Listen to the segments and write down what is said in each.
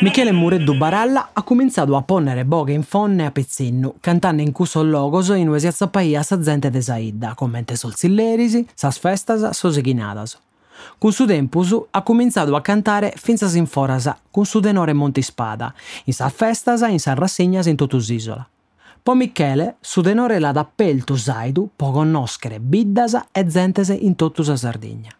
Michele Mureddu Baralla ha cominciato a ponere boghe in fonne a Pezzinnu, cantando in cuso logos in uesi azzapaia sa gente de Saida, commente sol sillerisi, sas festas, sos eghinadas. Con su tempus ha cominciato a cantare finza sin foras, con su tenore Montispada, in sa festas in sa rassegnas in totus isola. Poi Michele, su tenore l'ha d'appelto Saidu, po conoscere biddas e gentes in totus a Sardegna.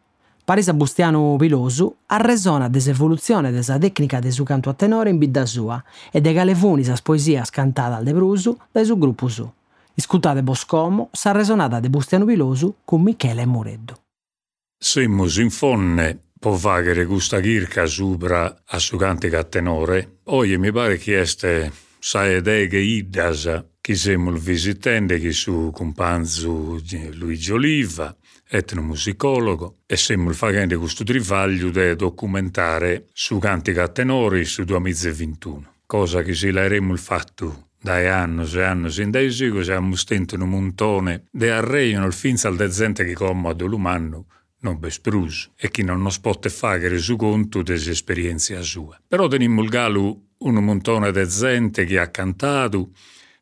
Parisa Bustiano Pilosu arresona desevoluzione desa tecnica de su canto a tenore in bidda sua e de galevuni sas poesias cantadas de Brusu da su gruppo su. Iscutate Boscomo s'arresonata de Bustiano Pilosu con Michele Mureddu. Semmus in fonne po vaghere gusta chirca supra a su cantica a tenore. Oie mi pare che este saedeghe iddas chi semmo visitende chi su companzu Luigi Oliva etnomusicologo, e semmo facendo questo trivaglio di documentare su cantica tenori su 2021, cosa che si l'avremmo fatto dai anni e anni in dai sigo siamo stenti un montone di arreino il finza al dezente che comodo l'umano non bespruso e chi non nos pote fare su conto delle esperienze sue. Però teniamo il galo un montone gente che ha cantato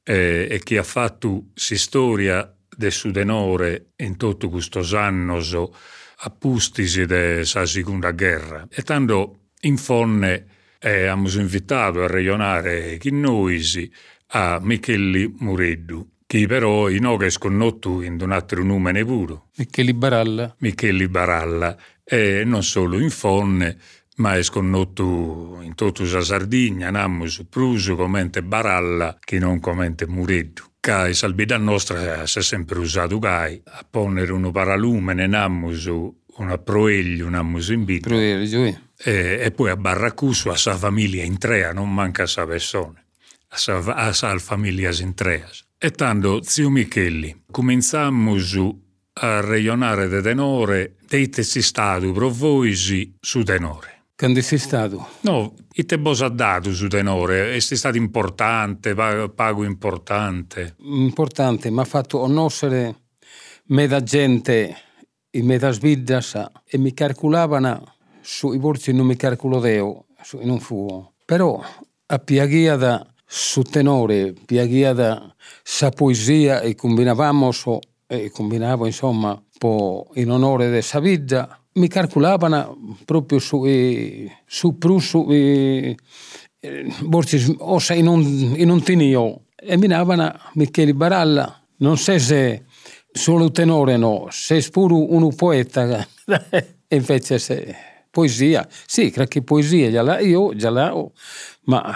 eh, e che ha fatto si storia de su denore in tutto questo annos appustisi de sa seconda guerra. E tanto in fonne eh, abbiamo invitato a ragionare chi noi a Micheli Mureddu, che però in oga è sconnotto in un altro nome pure. Micheli Baralla. Micheli Baralla. E non solo in fonne, ma è sconnotto in tutta la Sardegna, nammo su Pruso commente Baralla, che non commente Mureddu ca salbida nostra si è sempre usato gai a ponere un paralume nammus una proeglio nammus in vita Proeglio, e, e poi a Barracuso a sa famiglia in trea non manca sa persone a sa, a sa famiglia in trea. E tanto zio Michelli cominciammus a reionare de tenore deite si stato pro voi su tenore quando sei stato? No, e te bosa dato su tenore, è stato importante, pago importante. Importante, mi ha fatto conoscere meda gente in meda sviddas e mi calcolavano sui borsi non mi calcolo deo, non fu. Però a piaghia da su tenore, piaghia da sa poesia e combinavamo so, e combinavo insomma po in onore de sa vita mi calcolavano proprio su, eh, su prusso eh, borsi ossa in un, in un tinio e mi davano Michele Baralla non so se solo tenore no se pure un poeta e invece se poesia sì credo che poesia già la, io già la ma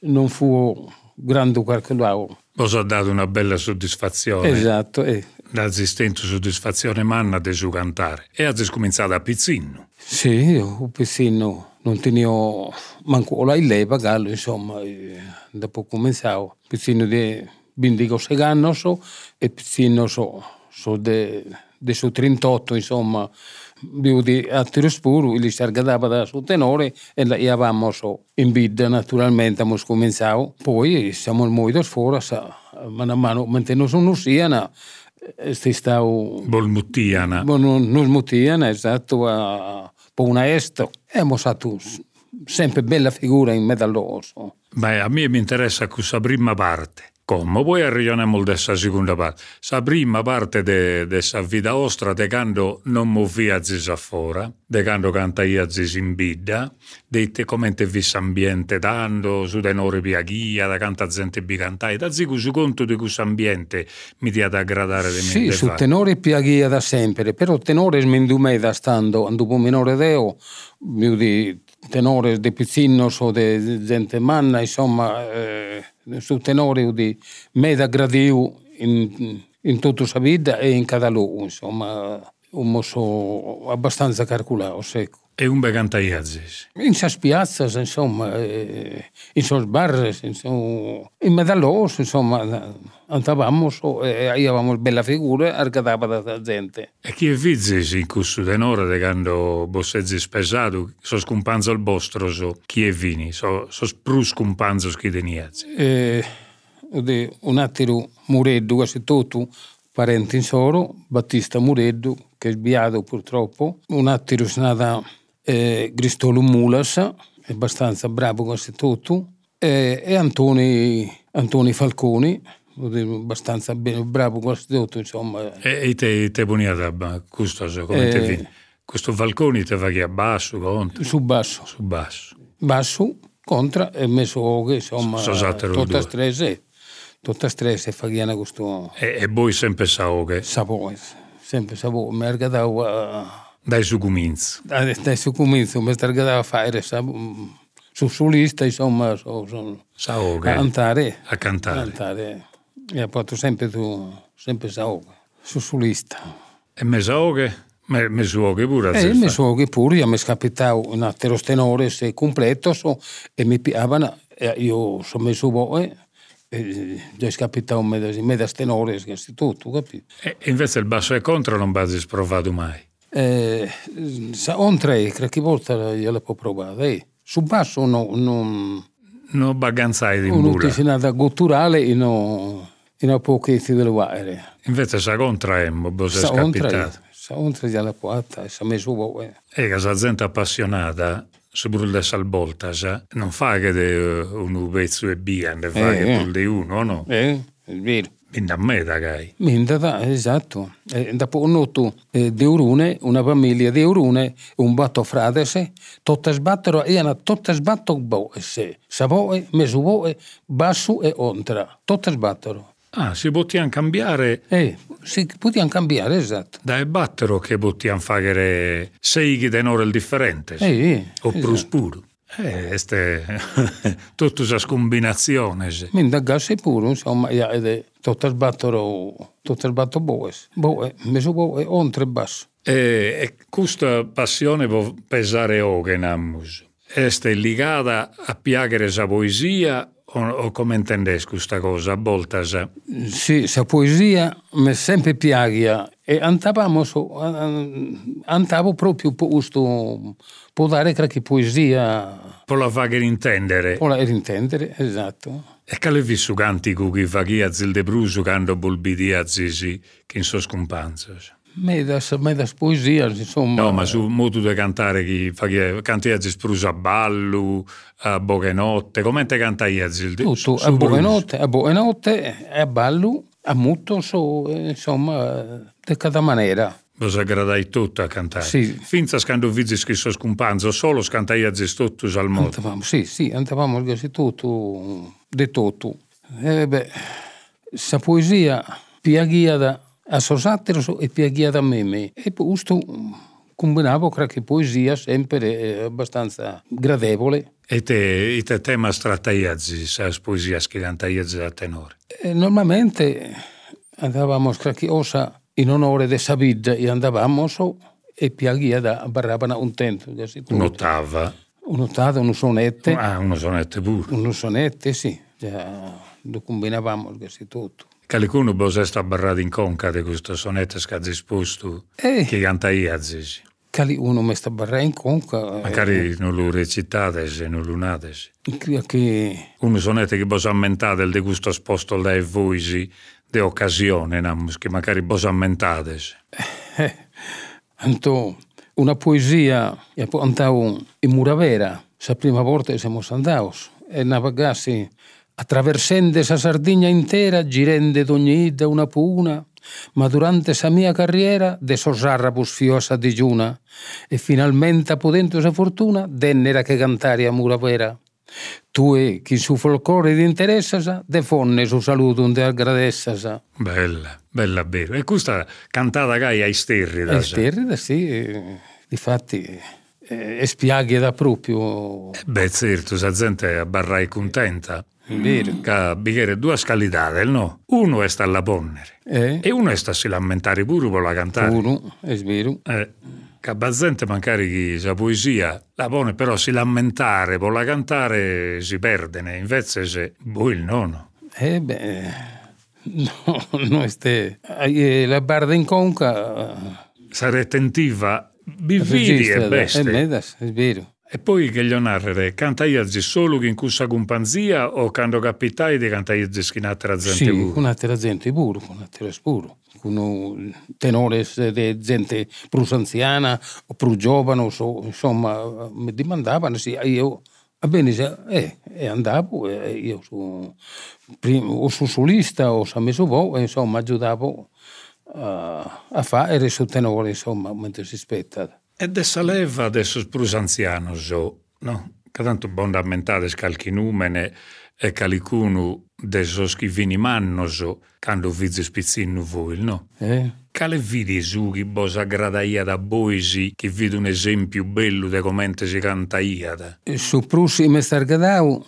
non fu grande calcolato Vos ha dato una bella soddisfazione. Esatto. Eh. L'assistente soddisfazione manna di suo cantare. E ha cominciato a Pizzino. Sì, io Pizzino non tenevo manco la leva gallo, insomma, dopo cominciavo. Pizzino di Bindigo Segano so, e Pizzino so, so de, de su 38, insomma, di altri spuru, li sargadava da su tenore e la avevamo so in vita naturalmente abbiamo cominciato. Poi siamo molto fuori, mano a mano, non sono siano, si stau... Volmutiana. Non, non smutiana, esatto, a, una esto. E abbiamo fatto sempre bella figura in medalloso. Beh, a me mi interessa questa prima parte. Come poi arriviamo dessa seconda parte. Sa prima parte de, de vita ostra de quando non movia zis fora, de quando canta ia zis in bidda, de te commente vis ambiente dando, su tenore piaghia, da canta gente bicantai, da zigu su conto di questo ambiente mi dia da aggradare de Sì, su tenore piaghia da sempre, però tenore smendume da stando, dopo minore deo, di tenore di pizzinnos o di gente manna, insomma, eh, su tenore di meda gradio in, in tutta la vita e in cada luogo, insomma, un mosso abbastanza calcolato, secco. E un bel cantaiazzis? In sas piazzas, insomma, eh, in sos bar, insomma, in medallos, insomma, andavamo e avevamo bella figura e arcadava da gente. E chi è vizzi in questo denaro de quando bossezzi spesato, so scumpanzo il vostro, so chi è vini, so, so spru scumpanzo chi deniazzi. E, un attimo Mureddu, quasi tutto, parente in soro, Battista Mureddu, che è sbiato purtroppo, un attimo è nata eh, Gristolo Mulas, abbastanza bravo quasi tutto, e, e Antoni, Antoni Falconi, abbastanza bene, bravo quasi tutto, insomma. E, e te, te buoniata, questo come eh, te vedi? Questo Falconi te va che a basso, contro? Su basso. Su basso. Basso, contra, e messo, insomma, so, so tutta strese. Tutta strese fa chiana questo... E, e voi sempre saoche? Sapore, sempre sapore. Mi argadava... Dai su cominzo. Dai, dai su cominzo, mi argadava a fare, su solista, insomma, so, so, saoche. a cantare. A cantare. A cantare. E ha fatto sempre tu, sempre saoche, su solista. E me saoche? Me, me suoghe pure. Eh, me suoghe pure, io mi scappitavo un altro tenore se completo so, e mi piacevano, io sono messo voi e già scapitato me da, me da tenore, che è tutto, capito? E invece il basso e contro non va sprovato mai? Eh, on tre, qualche volta gliela può provare, eh. Su basso no, non... Non baganzai di Non c'è nada culturale e no, e no pochetti del guaire. Invece sa contra è, bo se scapitato. Sa contra gliela può atta, sa messo vuoi. E che sa gente appassionata se brulle salboltas, non fa che de, uh, un pezzo e via, ne fa Eh, che eh. di uno, no? Eh, è vero. Quindi a me, dai. Minda, da, esatto. E dopo un noto eh, di Urune, una famiglia di Urune, un batto fratese, tutte sbattono, e hanno tutte sbattono boese. Savoe, mesuvoe, basso e ontra. Tutte sbattono. Ah, si potevano cambiare Eh, si potevano cambiare, esatto. da battero che potevano fare sei tenore differenti. Eh, O esatto. plus puro. Eh, este, tutte queste combinazioni. Minda gassi pure, insomma, tutte sbattono, tutte sbattono boes. Boe, mesuvoe, ontra e basso. E, e questa passione può pesare anche in ammus. Este ligata a piacere la poesia o, come intendessi questa cosa? A volte Sì, sa poesia mi sempre piacia e andavamo, andavo proprio posto, può dare qualche poesia, può la fare intendere. può la intendere, esatto. E che l'hai visto cantico che fa chi a zil de bruso quando bolbidia zisi che in so scompanzo? Medas, medas poesia, insomma. No, ma su modo di cantare chi fa chi canti a zis bruso a ballo, a boghenotte, come te cantai a de Tutto, a buonanotte, a buonanotte, a ballo, a mutto, so, eh, insomma, di cada maniera. Vos aggradai tutto a cantare. Sì. Finza scando vizis che so scompanzo, solo scantai a zis tutto al modo. Andavamo, sì, sì, andavamo quasi tutto, di tutto. E beh, sa poesia piaghiata a sosatero e piaghiata a me. E poi questo combinavo qualche poesia sempre eh, abbastanza gradevole. E te, e te tema strattai a zis, a poesia che cantai a zis a tenore. E normalmente andavamo qualche osa in onore de sa vita e andavamo so, e piaghiata barravano un tempo. Un'ottava. Un'ottava, un sonette. Ah, uno sonetto pure. Un sonette, sì. Già lo combinavamo tutto. Barrato in conca di questo sonetto che ha disposto Eh. che cantai a zis. Cali uno mi sta barra in conca. eh, Magari non lo recitate se non lo natesi. che- Un sonetto che vos ammentate di questo sposto da voi di occasione, namus, che magari vos ammentate. eh, anto una poesia e poi andavo in Muravera, la prima volta che siamo andati e navigassi attraversando sa Sardegna intera, girende d'ogni ida una puna, ma durante sa mia carriera de sosarrabus fiosa digiuna e finalmente potendo sa fortuna dennera che cantare a Muravera. Tu e chi su folklore ti interessasa, de fonne su saluto un te agradessasa. Bella, bella vero. E questa cantata che ai sterri. E sterrida, sì, eh, difatti eh, è spiaghiata proprio. Beh, certo, la gente a barrai contenta. Vero. Che bicchiere due scalitate, no? Uno è sta alla ponnere Eh? e uno è sta a si lamentare pure per la cantare. Puro, è vero. Eh, che a gente magari chi sa poesia la pone, però si lamentare per la cantare si perde, invece se voi il nono. Eh beh, No, no este, la barda in conca... Sarà attentiva, bividi e beste. È medas, è vero. E poi che gli narrere, canta iazzi solo che in cussa companzia o quando capitai di canta iazzi con altra gente Sì, pure? con altra gente pure, con altra pure. Con tenores di gente più anziana o più giovane, so, insomma, mi dimandavano, sì, io, va bene, eh, e andavo, e io prima, o su solista o su messo vo, insomma, aiutavo a, a fare su tenore, insomma, mentre si aspetta. E dessa leva adesso prus anzianos, no? Che tanto bon ammentare scalchi numene e calicunu de sos chi vini mannos, quando vizi spizzinu voi, no? Eh? Cale vidi su chi vos aggradaia da boisi, chi vidi un esempio bello de commente si cantaiada? Su Prussi mi stargadau,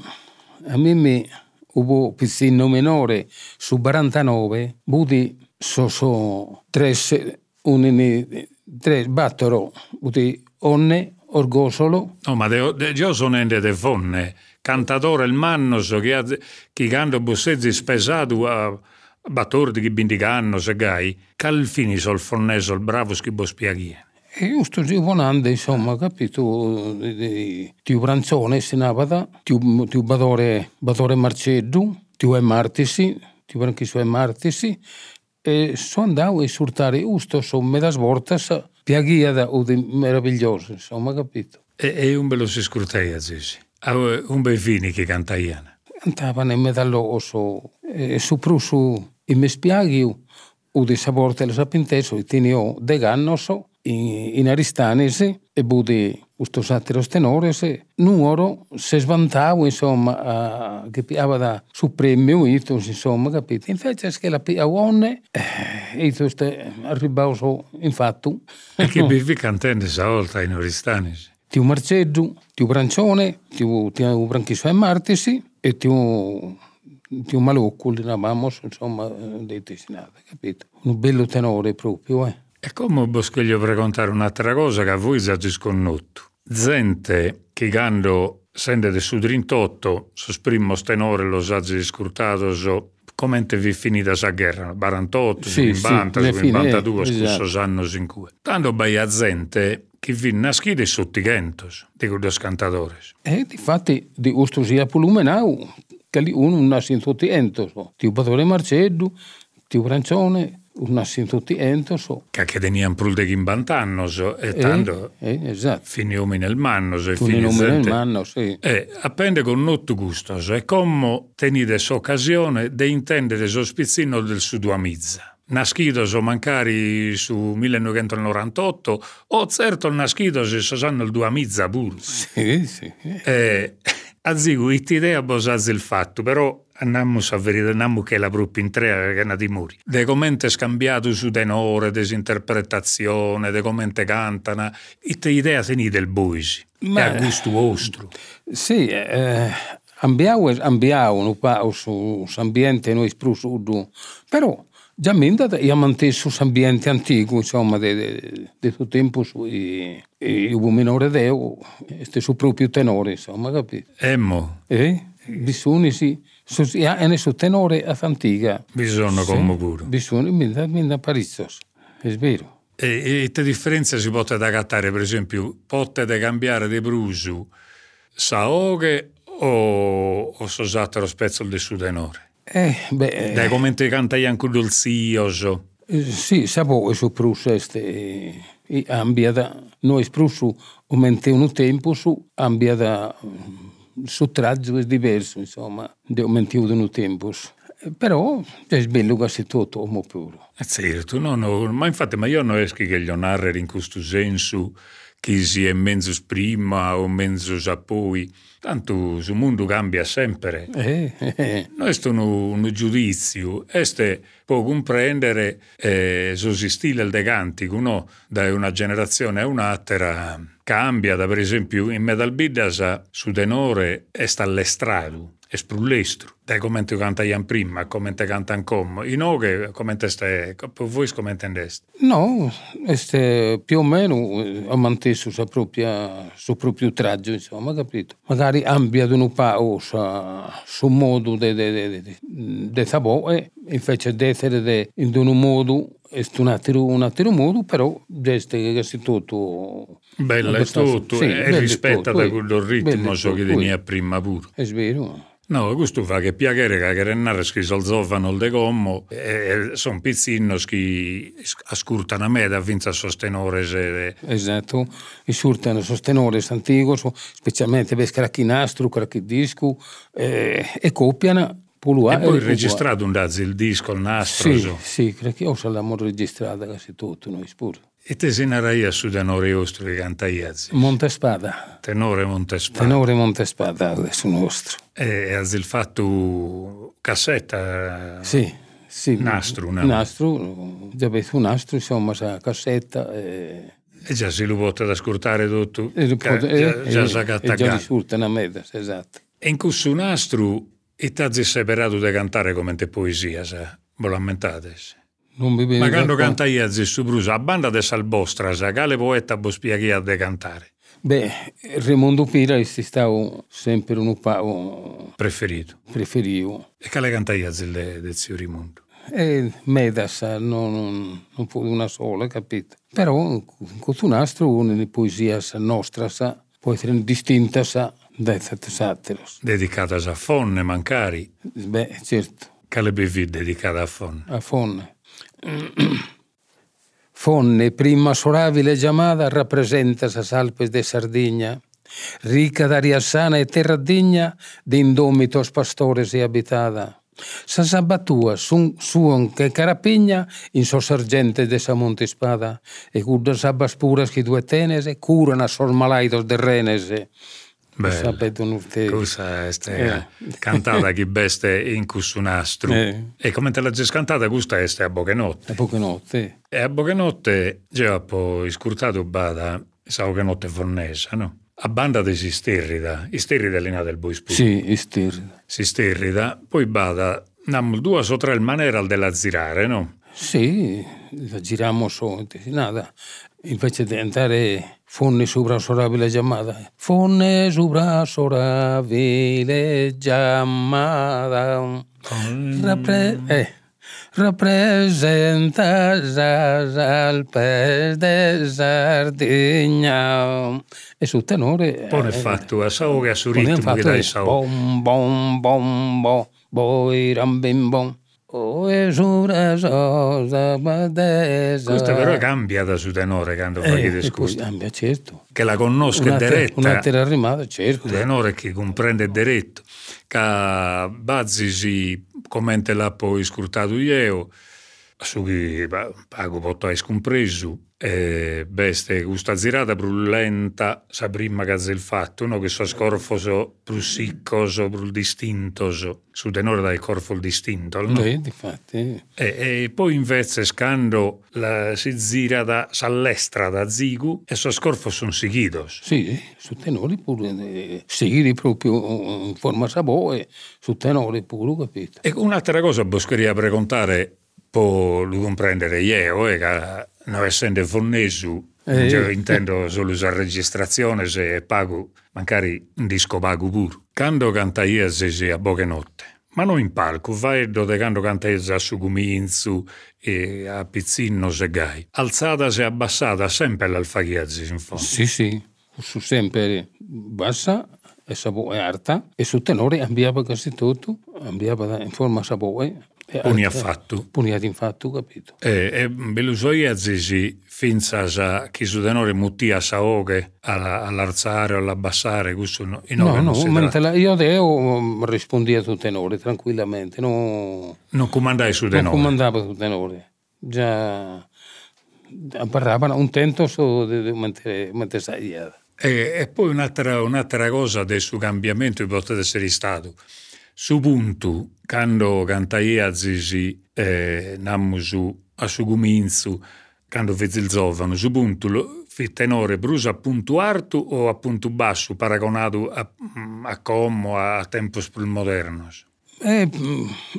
a me mi hubo pizzino minore, su 49, budi so so tres, unini, tres, battero, budi onne, orgosolo, No, ma de, de, io sono ende de fonne, cantatore il mannos, che, ha, chi canta bossezzi spesato a battordi chi bindicanno, se gai, cal fini sol fonneso il bravo schibo spiaghie. E giusto giovonando, insomma, capito? Tiu Branzone si navada, tiu, tiu Badore, Badore Marceddu, tiu e Martisi, tiu Branchiso e Martisi, e so andavo a esortare giusto, so me das voltas, piaghiada o di meraviglioso, insomma, capito? E, e un bello si scruteia, zisi. Ah, un bel fini che cantaiana. Cantavano in medalloso, e su prusu i me spiaghiu, o di savorte le sapinteso, i tinio de gannoso, in, in aristanesi, e budi questo satiro tenores, numero se svantavo, insomma, a, che piava da su premio, itus, insomma, capito? Invece che la pia onne, eh, itus te arribavo infatti. E che vivi cantando esa volta in Oristanis. Tiu Marceddu, tiu Brancione, tiu, tiu Branchiso e Martisi e tiu, tiu Malucco, li chiamavamo, insomma, dei testinati, capito? Un bello tenore proprio, eh. E come voglio raccontare un'altra cosa che a voi già sconnotto. Gente che quando sente del su 38, sos primos tenore lo saggi scurtato, so, come vi finita sa guerra? 48, Sì, 50, sì, le fine, 52, eh, esatto. anni in cui. Tanto bei a gente che vi nascite sotto i gentos, di quei cantatori. E difatti di questo sia polumenau, che lì uno nasce in tutti ento, so. Tiu Badore Marceddu, un nasce in tutti ento, so. Che 50 anni, so, e Eh, tanto eh, esatto. finiamo nel manno, e Tu ne fini nome nel manno, sì. E appende con notto gusto, e come tenete occasione di intendere sospizzino del suduamizza. So mancari su 1998 o certo nascido se so sanno il duamizza pure. Sì, sì. E a zigu idea bosazzi il fatto, però andiamo a vedere che la propria intrea che è una dimori. De commente scambiato su tenore, desinterpretazione, de commente cantano, ite idea teni del boisi. Ma- a gusto vostro. Sì, eh, ambiamo, ambiamo un po' su, su ambiente noi su, però già minda io manteso su ambiente antico, insomma, di tutto tempo su i, i, un minore deo, este su proprio tenore, insomma, capito? Emmo, Eh? Bisogna sì, su, ja, e ne su tenore a antica. bisogna come pure. Bisogna, minda, minda parizzos, è vero. E, e te differenze si può adattare, per esempio, potete cambiare di brusu saoghe o, o sosatero spezzo del suo tenore? Eh, beh, Dai commente canta anche dolzioso. Eh, Sì, sapevo su prus este eh, ambia da noi prusu aumente un tempo su ambia da mm, su traggio è diverso insomma di aumenti un tempo Eh, però è bello che si tutto uomo puro È certo, no, no, ma infatti, ma io non esco che gli narrare in questo senso che si è mezzo prima o mezzo poi. Tanto il mondo cambia sempre. eh, eh, Non è un, un giudizio, este può comprendere eh, sul stile del cantico, no? Da una generazione a un'altra cambia, da per esempio in Metal Biddas su tenore è sta all'estrado, è sprullestro. da come te cantaian prima, come te cantan come. In oghe, come te stai, per voi come intendeste? No, este, più o meno eh, ho manteso su propria, su proprio traggio, insomma, capito? Magari ampia un po' su modo di de, de, de, sabò e invece di essere in un modo è un altro, un altro modo, però che è tutto... Bello, è tutto, sì, e rispetta quello ritmo che tenia prima pure. È vero. No, questo fa che piacere che Grenare che si alzovano de gommo e sono pizzini che ascoltano a me da vinta sostenore. Se... Esatto, i surtano sostenore antico, specialmente per scracchi nastro, cracchi disco e, e copiano Pulua, e poi registrato un dazzi il disco, il nastro. Sì, so. sì, credo che io l'abbiamo registrato quasi tutto, noi pure. E narai su tenore ostro che canta Iazzi? Montespada. Tenore Montespada. Tenore Montespada adesso nostro. E il fatto cassetta? Sì, sì. Nastro, no? Nastro, già un nastro, insomma, sa cassetta e... E già si lo può ascoltare tutto? E, ca, già, e, già, già, e già risulta una meta, esatto. E in questo nastro, e ti hai separato da cantare come te poesia, sa? Voi lamentate? Non mi Ma quando canta Iazzi su Brusa, a banda de Salbostra, sa quale poeta bo spieghi de cantare? Beh, Raimondo Pira è stato sempre un po' preferito. Preferito. E quale canta Iazzi del zio Rimondo? E Medas, non, non, non fu una sola, capito? Però questo nastro, una di poesia nostra, sa, può essere distinta da sattiros. Dedicata a Fonne, Mancari? Beh, certo. Quale bevi dedicata a Fonne? A Fonne. Fonne, prima sorabile llamada, rappresenta sa Alpes de Sardigna, rica d'aria sana e terra digna de indómitos pastores e habitada. Sa sabatua, sun, suon che carapigna in so sergente de sa monte spada, e cuddas abbas puras che due tenese curan a sos malaidos de renese. Cosa è eh. cantata che beste in cussunastro. Eh. E come te l'hai cantata questa è a Bochenotte. A Bochenotte. E a Bochenotte, già poi scurtato bada, sa Bochenotte fornesa, no? A banda di Sisterrida, Isterrida è l'ina del Boispur. Sì, Isterrida. Sisterrida, poi bada, nammo due o tre manera della zirare, no? Sì, la giriamo so, nada. Invece di andare Fonne sopra sorabile chiamata. Fonne sopra sorabile chiamata. Rappre- eh. Rappresenta las Alpes de Sardegna. E sul tenore... Poi eh, fatto a sao che a su ritmo che dai sao. Bom, bom, bom, bom, boi, ram, bim, bom. Oh, Questo però cambia da su tenore quando fa eh, che discorso. Cambia, certo. Che la conosca diretta. Un'altra rimata, certo. Tenore che comprende diretto. Che Bazzi si commenta l'ha poi scrutato io, su cui pago potto hai scompreso e beste questa zirata più lenta sa prima che il fatto no? che so scorfoso più siccoso più distintoso su tenore dal corpo il distinto no? Beh, difatti e, e poi invece scando la, si zira da s'allestra da zigu e so scorfo sono seguidos sì su tenore pure eh, seguiti proprio in forma sabò e su tenore pure capito e un'altra cosa boscheria per contare può lo comprendere io eh, che non essendo forneso eh, cioè, intendo solo la registrazione se pago magari un disco pago pure quando canta io se a poche notte ma non in palco, vai dove quando canta a su cominzo e a pizzino se gai. Alzata e abbassata sempre l'alfaghezzi in fondo. Sì, sì, su sempre bassa e sapore alta e su tenore cambiava quasi tutto, cambiava in forma sapore Puni affatto. Puniati infatti, capito. E, e belusoia zisi finza sa chi su denore mutia sa oghe all'alzare o all'abbassare, questo no, no, no mentre la, io deo rispondi a tu tenore tranquillamente, no, non comandai su denore. Non comandavo su tenore, già parlavano un tento su di mentre sai. E, e poi un'altra, un'altra cosa del suo cambiamento che potrebbe essere stato su punto, quando cantaia zisi eh, namusu a su guminzu, quando fece il tenore brusa a punto alto o a punto basso, paragonato a, a como a tempos più modernos? Eh,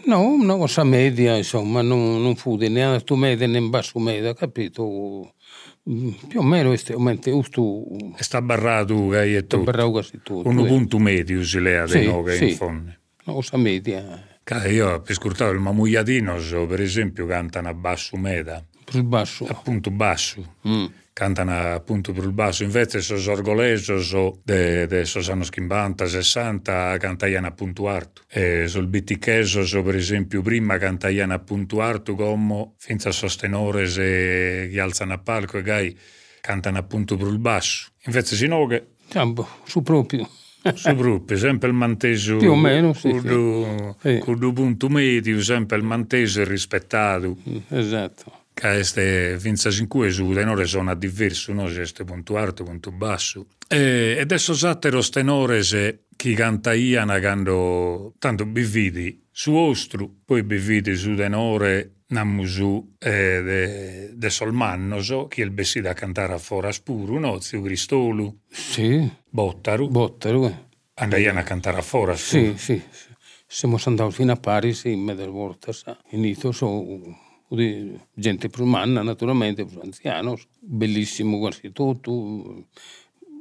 no, una cosa media, insomma, non, non fu né alto media né basso media, capito? Più o meno estremamente usto. E sta barrato che hai Sto tutto. barrau quasi tutto. Un eh. punto medio si lea Sì, no che sì. in fondo. Una cosa media, Io per scurtare il mamugliatino, so, per esempio, cantano a basso meda, più basso. appunto basso. Mm. Cantano appunto per il basso, invece so sorgoleso, so de sos anni 50, 60, cantaiano appunto arto. E sul bitticheso, so per esempio, prima cantaiano appunto arto come finza sostenore se chi alzano a palco e gai cantano appunto per il basso. Invece si no che Diciamo, su proprio. Su gruppi, sempre il manteso Più o meno, sì, con sì. du punto medio, sempre il manteso rispettato. Esatto. Che este finza in cui su tenore sono diverso, no? Se este punto alto, punto basso. E, adesso sattero tenore se chi cantaiana quando tanto bividi su ostru, poi bividi su tenore namusu eh, de, de Solmanno, so, chi è il bessi da cantare a fora spuru, no? Zio Cristolu, Sì, Bottaru, bottero, eh. andaiano a cantare a fora spuru. Sì, sì. sì. Siamo andati fino a Parisi, in sa. Inizio so di gente più manna, naturalmente, più anziano, bellissimo quasi tutto.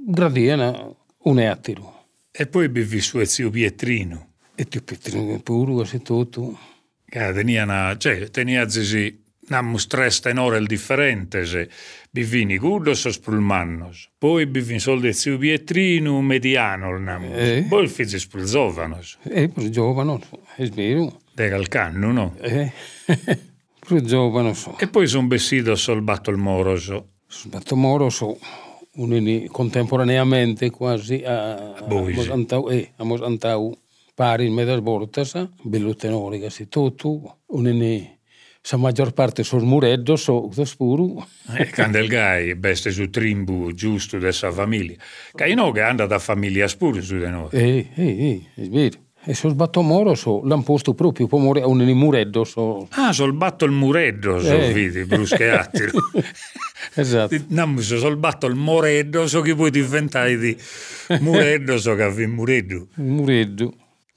Gradiena, un ettaro. E poi bivi su zio Pietrino, E ti pettino pure quasi tutto. Che teniano, cioè, tenia zisi, namus tres tenore differente, se bivini gudos o sprulmannos, poi bivin soldi zio Pietrino mediano, namus, Eh. poi il figlio sprulzovanos, E più giovane, è vero. de calcanno, no? Eh. più giovane, so. E poi son bessido sol batto il moroso, Sbatto Moro so unini contemporaneamente quasi a, a Boisi. Mosantau, eh, a Mosantau pari in mezzo bortas, tenore quasi tutto, unini sa maggior parte sul mureddo, so da spuru, e candelgai, beste su trimbu giusto de sa famiglia, che che anda da famiglia spuru su de noi. eh, eh, eh, è vero. E so sbatto Moro so, l'han posto proprio morire a unini mureddo, so. Ah, sol batto il mureddo, so Eh. vidi, brusche attiro. esatto. Namus sol batto il moreddo, so che poi diventai di mureddo, so che avvi mureddo. Mureddo.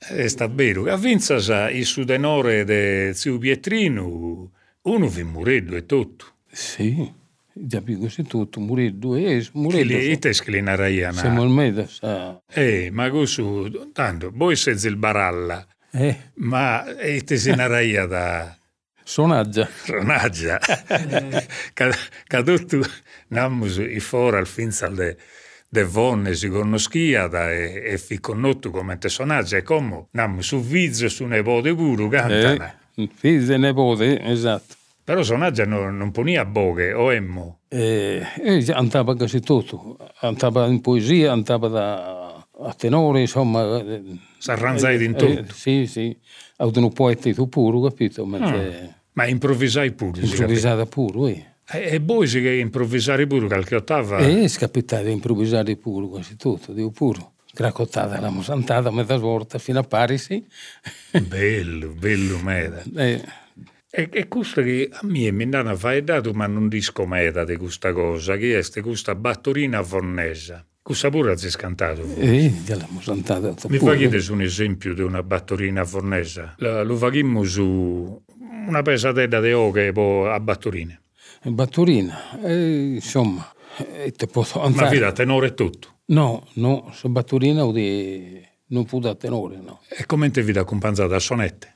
E sta vero. A Vinza sa il sudenore de zio Pietrino, uno vi mureddo e tutto. Sì, già più così tutto, mureddo, Che mureddo. li so. te sclinaraiana. Siamo al mezzo, sa. Eh, ma questo, tanto, voi siete il baralla, Eh, ma e te si naraia da sonaggia. ronaggia. Ca tutto, namus i fora al finza de de vonne si conoschiada e, e fi connotto come te sonaggia e come namus su vizio su nepote puru cantana. Eh, e nipote, esatto. Però sonaggia non, non ponia boghe o emmo. E, e già andava quasi tutto, andava in poesia, andava da, a tenore, insomma. eh, S'arranzai in eh, tutto. sì, sì, ad un poeta tu pure, capito? Mentre Ma improvvisai pure. improvvisata pure, eh. E, voi si che improvvisare pure qualche ottava. E scapitava di improvvisare pure quasi tutto, dico pure. Cracottata la musantata, mezza volta, fino a Parisi. Bello, bello meda. E, E, e questo che a me mi danno faedato, ma non disco meda di questa cosa, che è questa battorina fornesa. Questa pure ha scantato. e già la musantata Mi fa chiedere un esempio di una battorina fornesa. La- lo facciamo su una pesatella di poi a battorine. Batturina, e, insomma, e te posso Ma andare. fida, tenore tutto. No, no, se Batturina di... non fu da tenore, no. E come te vi da accompagnata a sonette?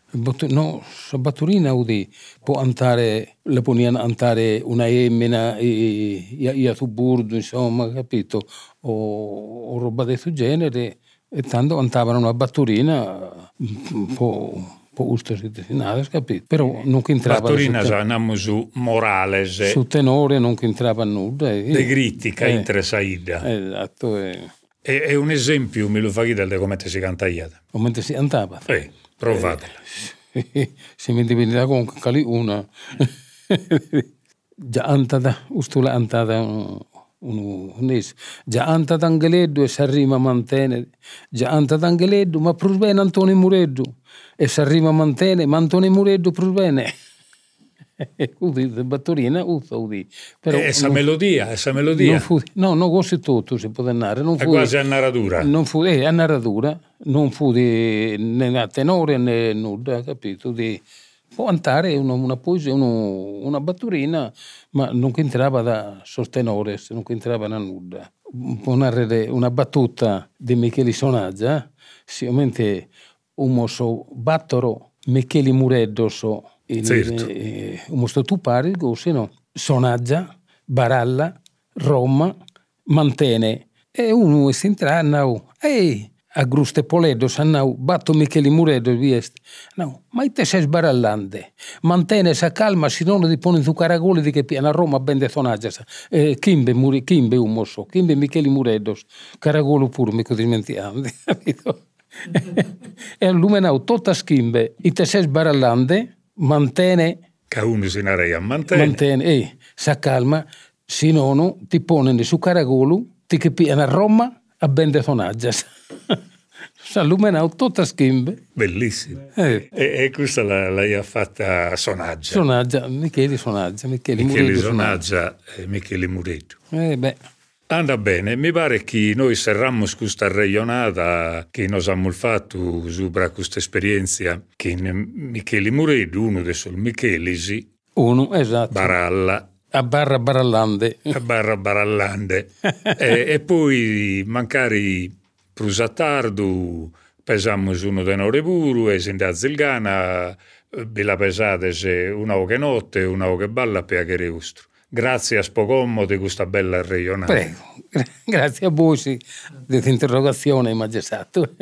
No, se Batturina di può andare, le poniano andare una emmina e, a tuburdo, insomma, capito? O, o roba di questo genere. E tanto andavano una Batturina un po', un po' usteritinata, capito? Però non che entrava te- andiamo su Morales, su tenore, non che entrava nulla. e- de critica eh, interessaida. Esatto, e E, e un esempio me lo fa chiedere di come te si cantaiata. mentre si andava. Eh, provatela. se mi diventa con cali una già antada ustula antada un nis già antada angeleddu e s'arrima mantene già antada angeleddu ma prus bene Antoni Mureddu e s'arrima mantene ma Antoni Mureddu prus bene Udi, de battorina, uzza udi. Però e essa melodia, essa melodia. Non fu, no, non così tutto si può andare. Non fu, è quasi a narratura. Non fu, eh, a narratura, non fu di, né a tenore né nulla, capito? Di, può andare una, una poesia, uno, una batturina, ma non entrava da sostenore, non entrava da nulla. Può narrare una battuta di Michele Sonaggia, eh? sicuramente un mosso battoro Michele Mureddo so in, certo. tu pari, se no, Sonaggia, Baralla, Roma, Mantene. E uno si entra, no, ehi, a Gruste Poledo, sanau, batto Michele Muredo, viest. No, ma te sei sbarallante. Mantene sa calma, si non di pone su caragoli di che piena Roma ben de sonaggia. Eh, kimbe, muri, kimbe un mosso, kimbe Michele Muredos, caragolo pure, mi dimentiamo, capito? e lumenau tutta schimbe, i te sei sbarallante, mantene... Che uno si a mantene. Mantene, eh, sa calma, si non ti pone su caragolo, ti che piena Roma, a ben de sonaggias. S'allumenau tutta schimbe. Bellissimo. Eh. E, e, questa la, l'hai fatta a Sonaggia. Sonaggia, Michele Sonaggia. Michele, Michele Sonaggia e Michele Mureto. Eh beh. Anda bene, mi pare che noi serrammo questa regionata che noi abbiamo fatto su questa esperienza che Michele Muredo, uno dei suoi Michelisi, uno, esatto. Baralla, a barra barallande. A barra barallande. e, e, poi mancari prusatardu pesammo uno denore puru e sin da zilgana bila pesate se una o che notte una o che balla per che ustro. Grazie a Spocommo di questa bella regionale. Prego, grazie a voi di questa interrogazione, magistrato.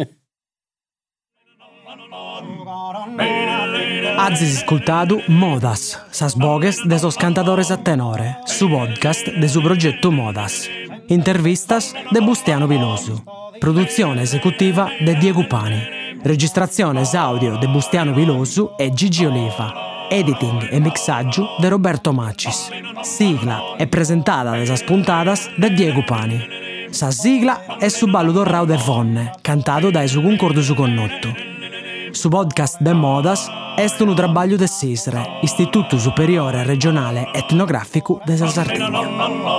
Azis ascoltado Modas, sas bogues de sos cantadores a tenore, su podcast de su progetto Modas. Intervistas de Bustiano Vilosu. Produzione esecutiva de Diego Pani. Registrazione audio de Bustiano Vilosu e Gigi Oliva. Editing e mixaggio de Roberto Macis. Sigla è presentata de sas puntadas de Diego Pani. Sa sigla è su ballo dorrao de Fonne, cantato dai su concordo su connotto. Su podcast de Modas est un trabalho de SISRE, Istituto Superiore Regionale Etnografico de Sardegna.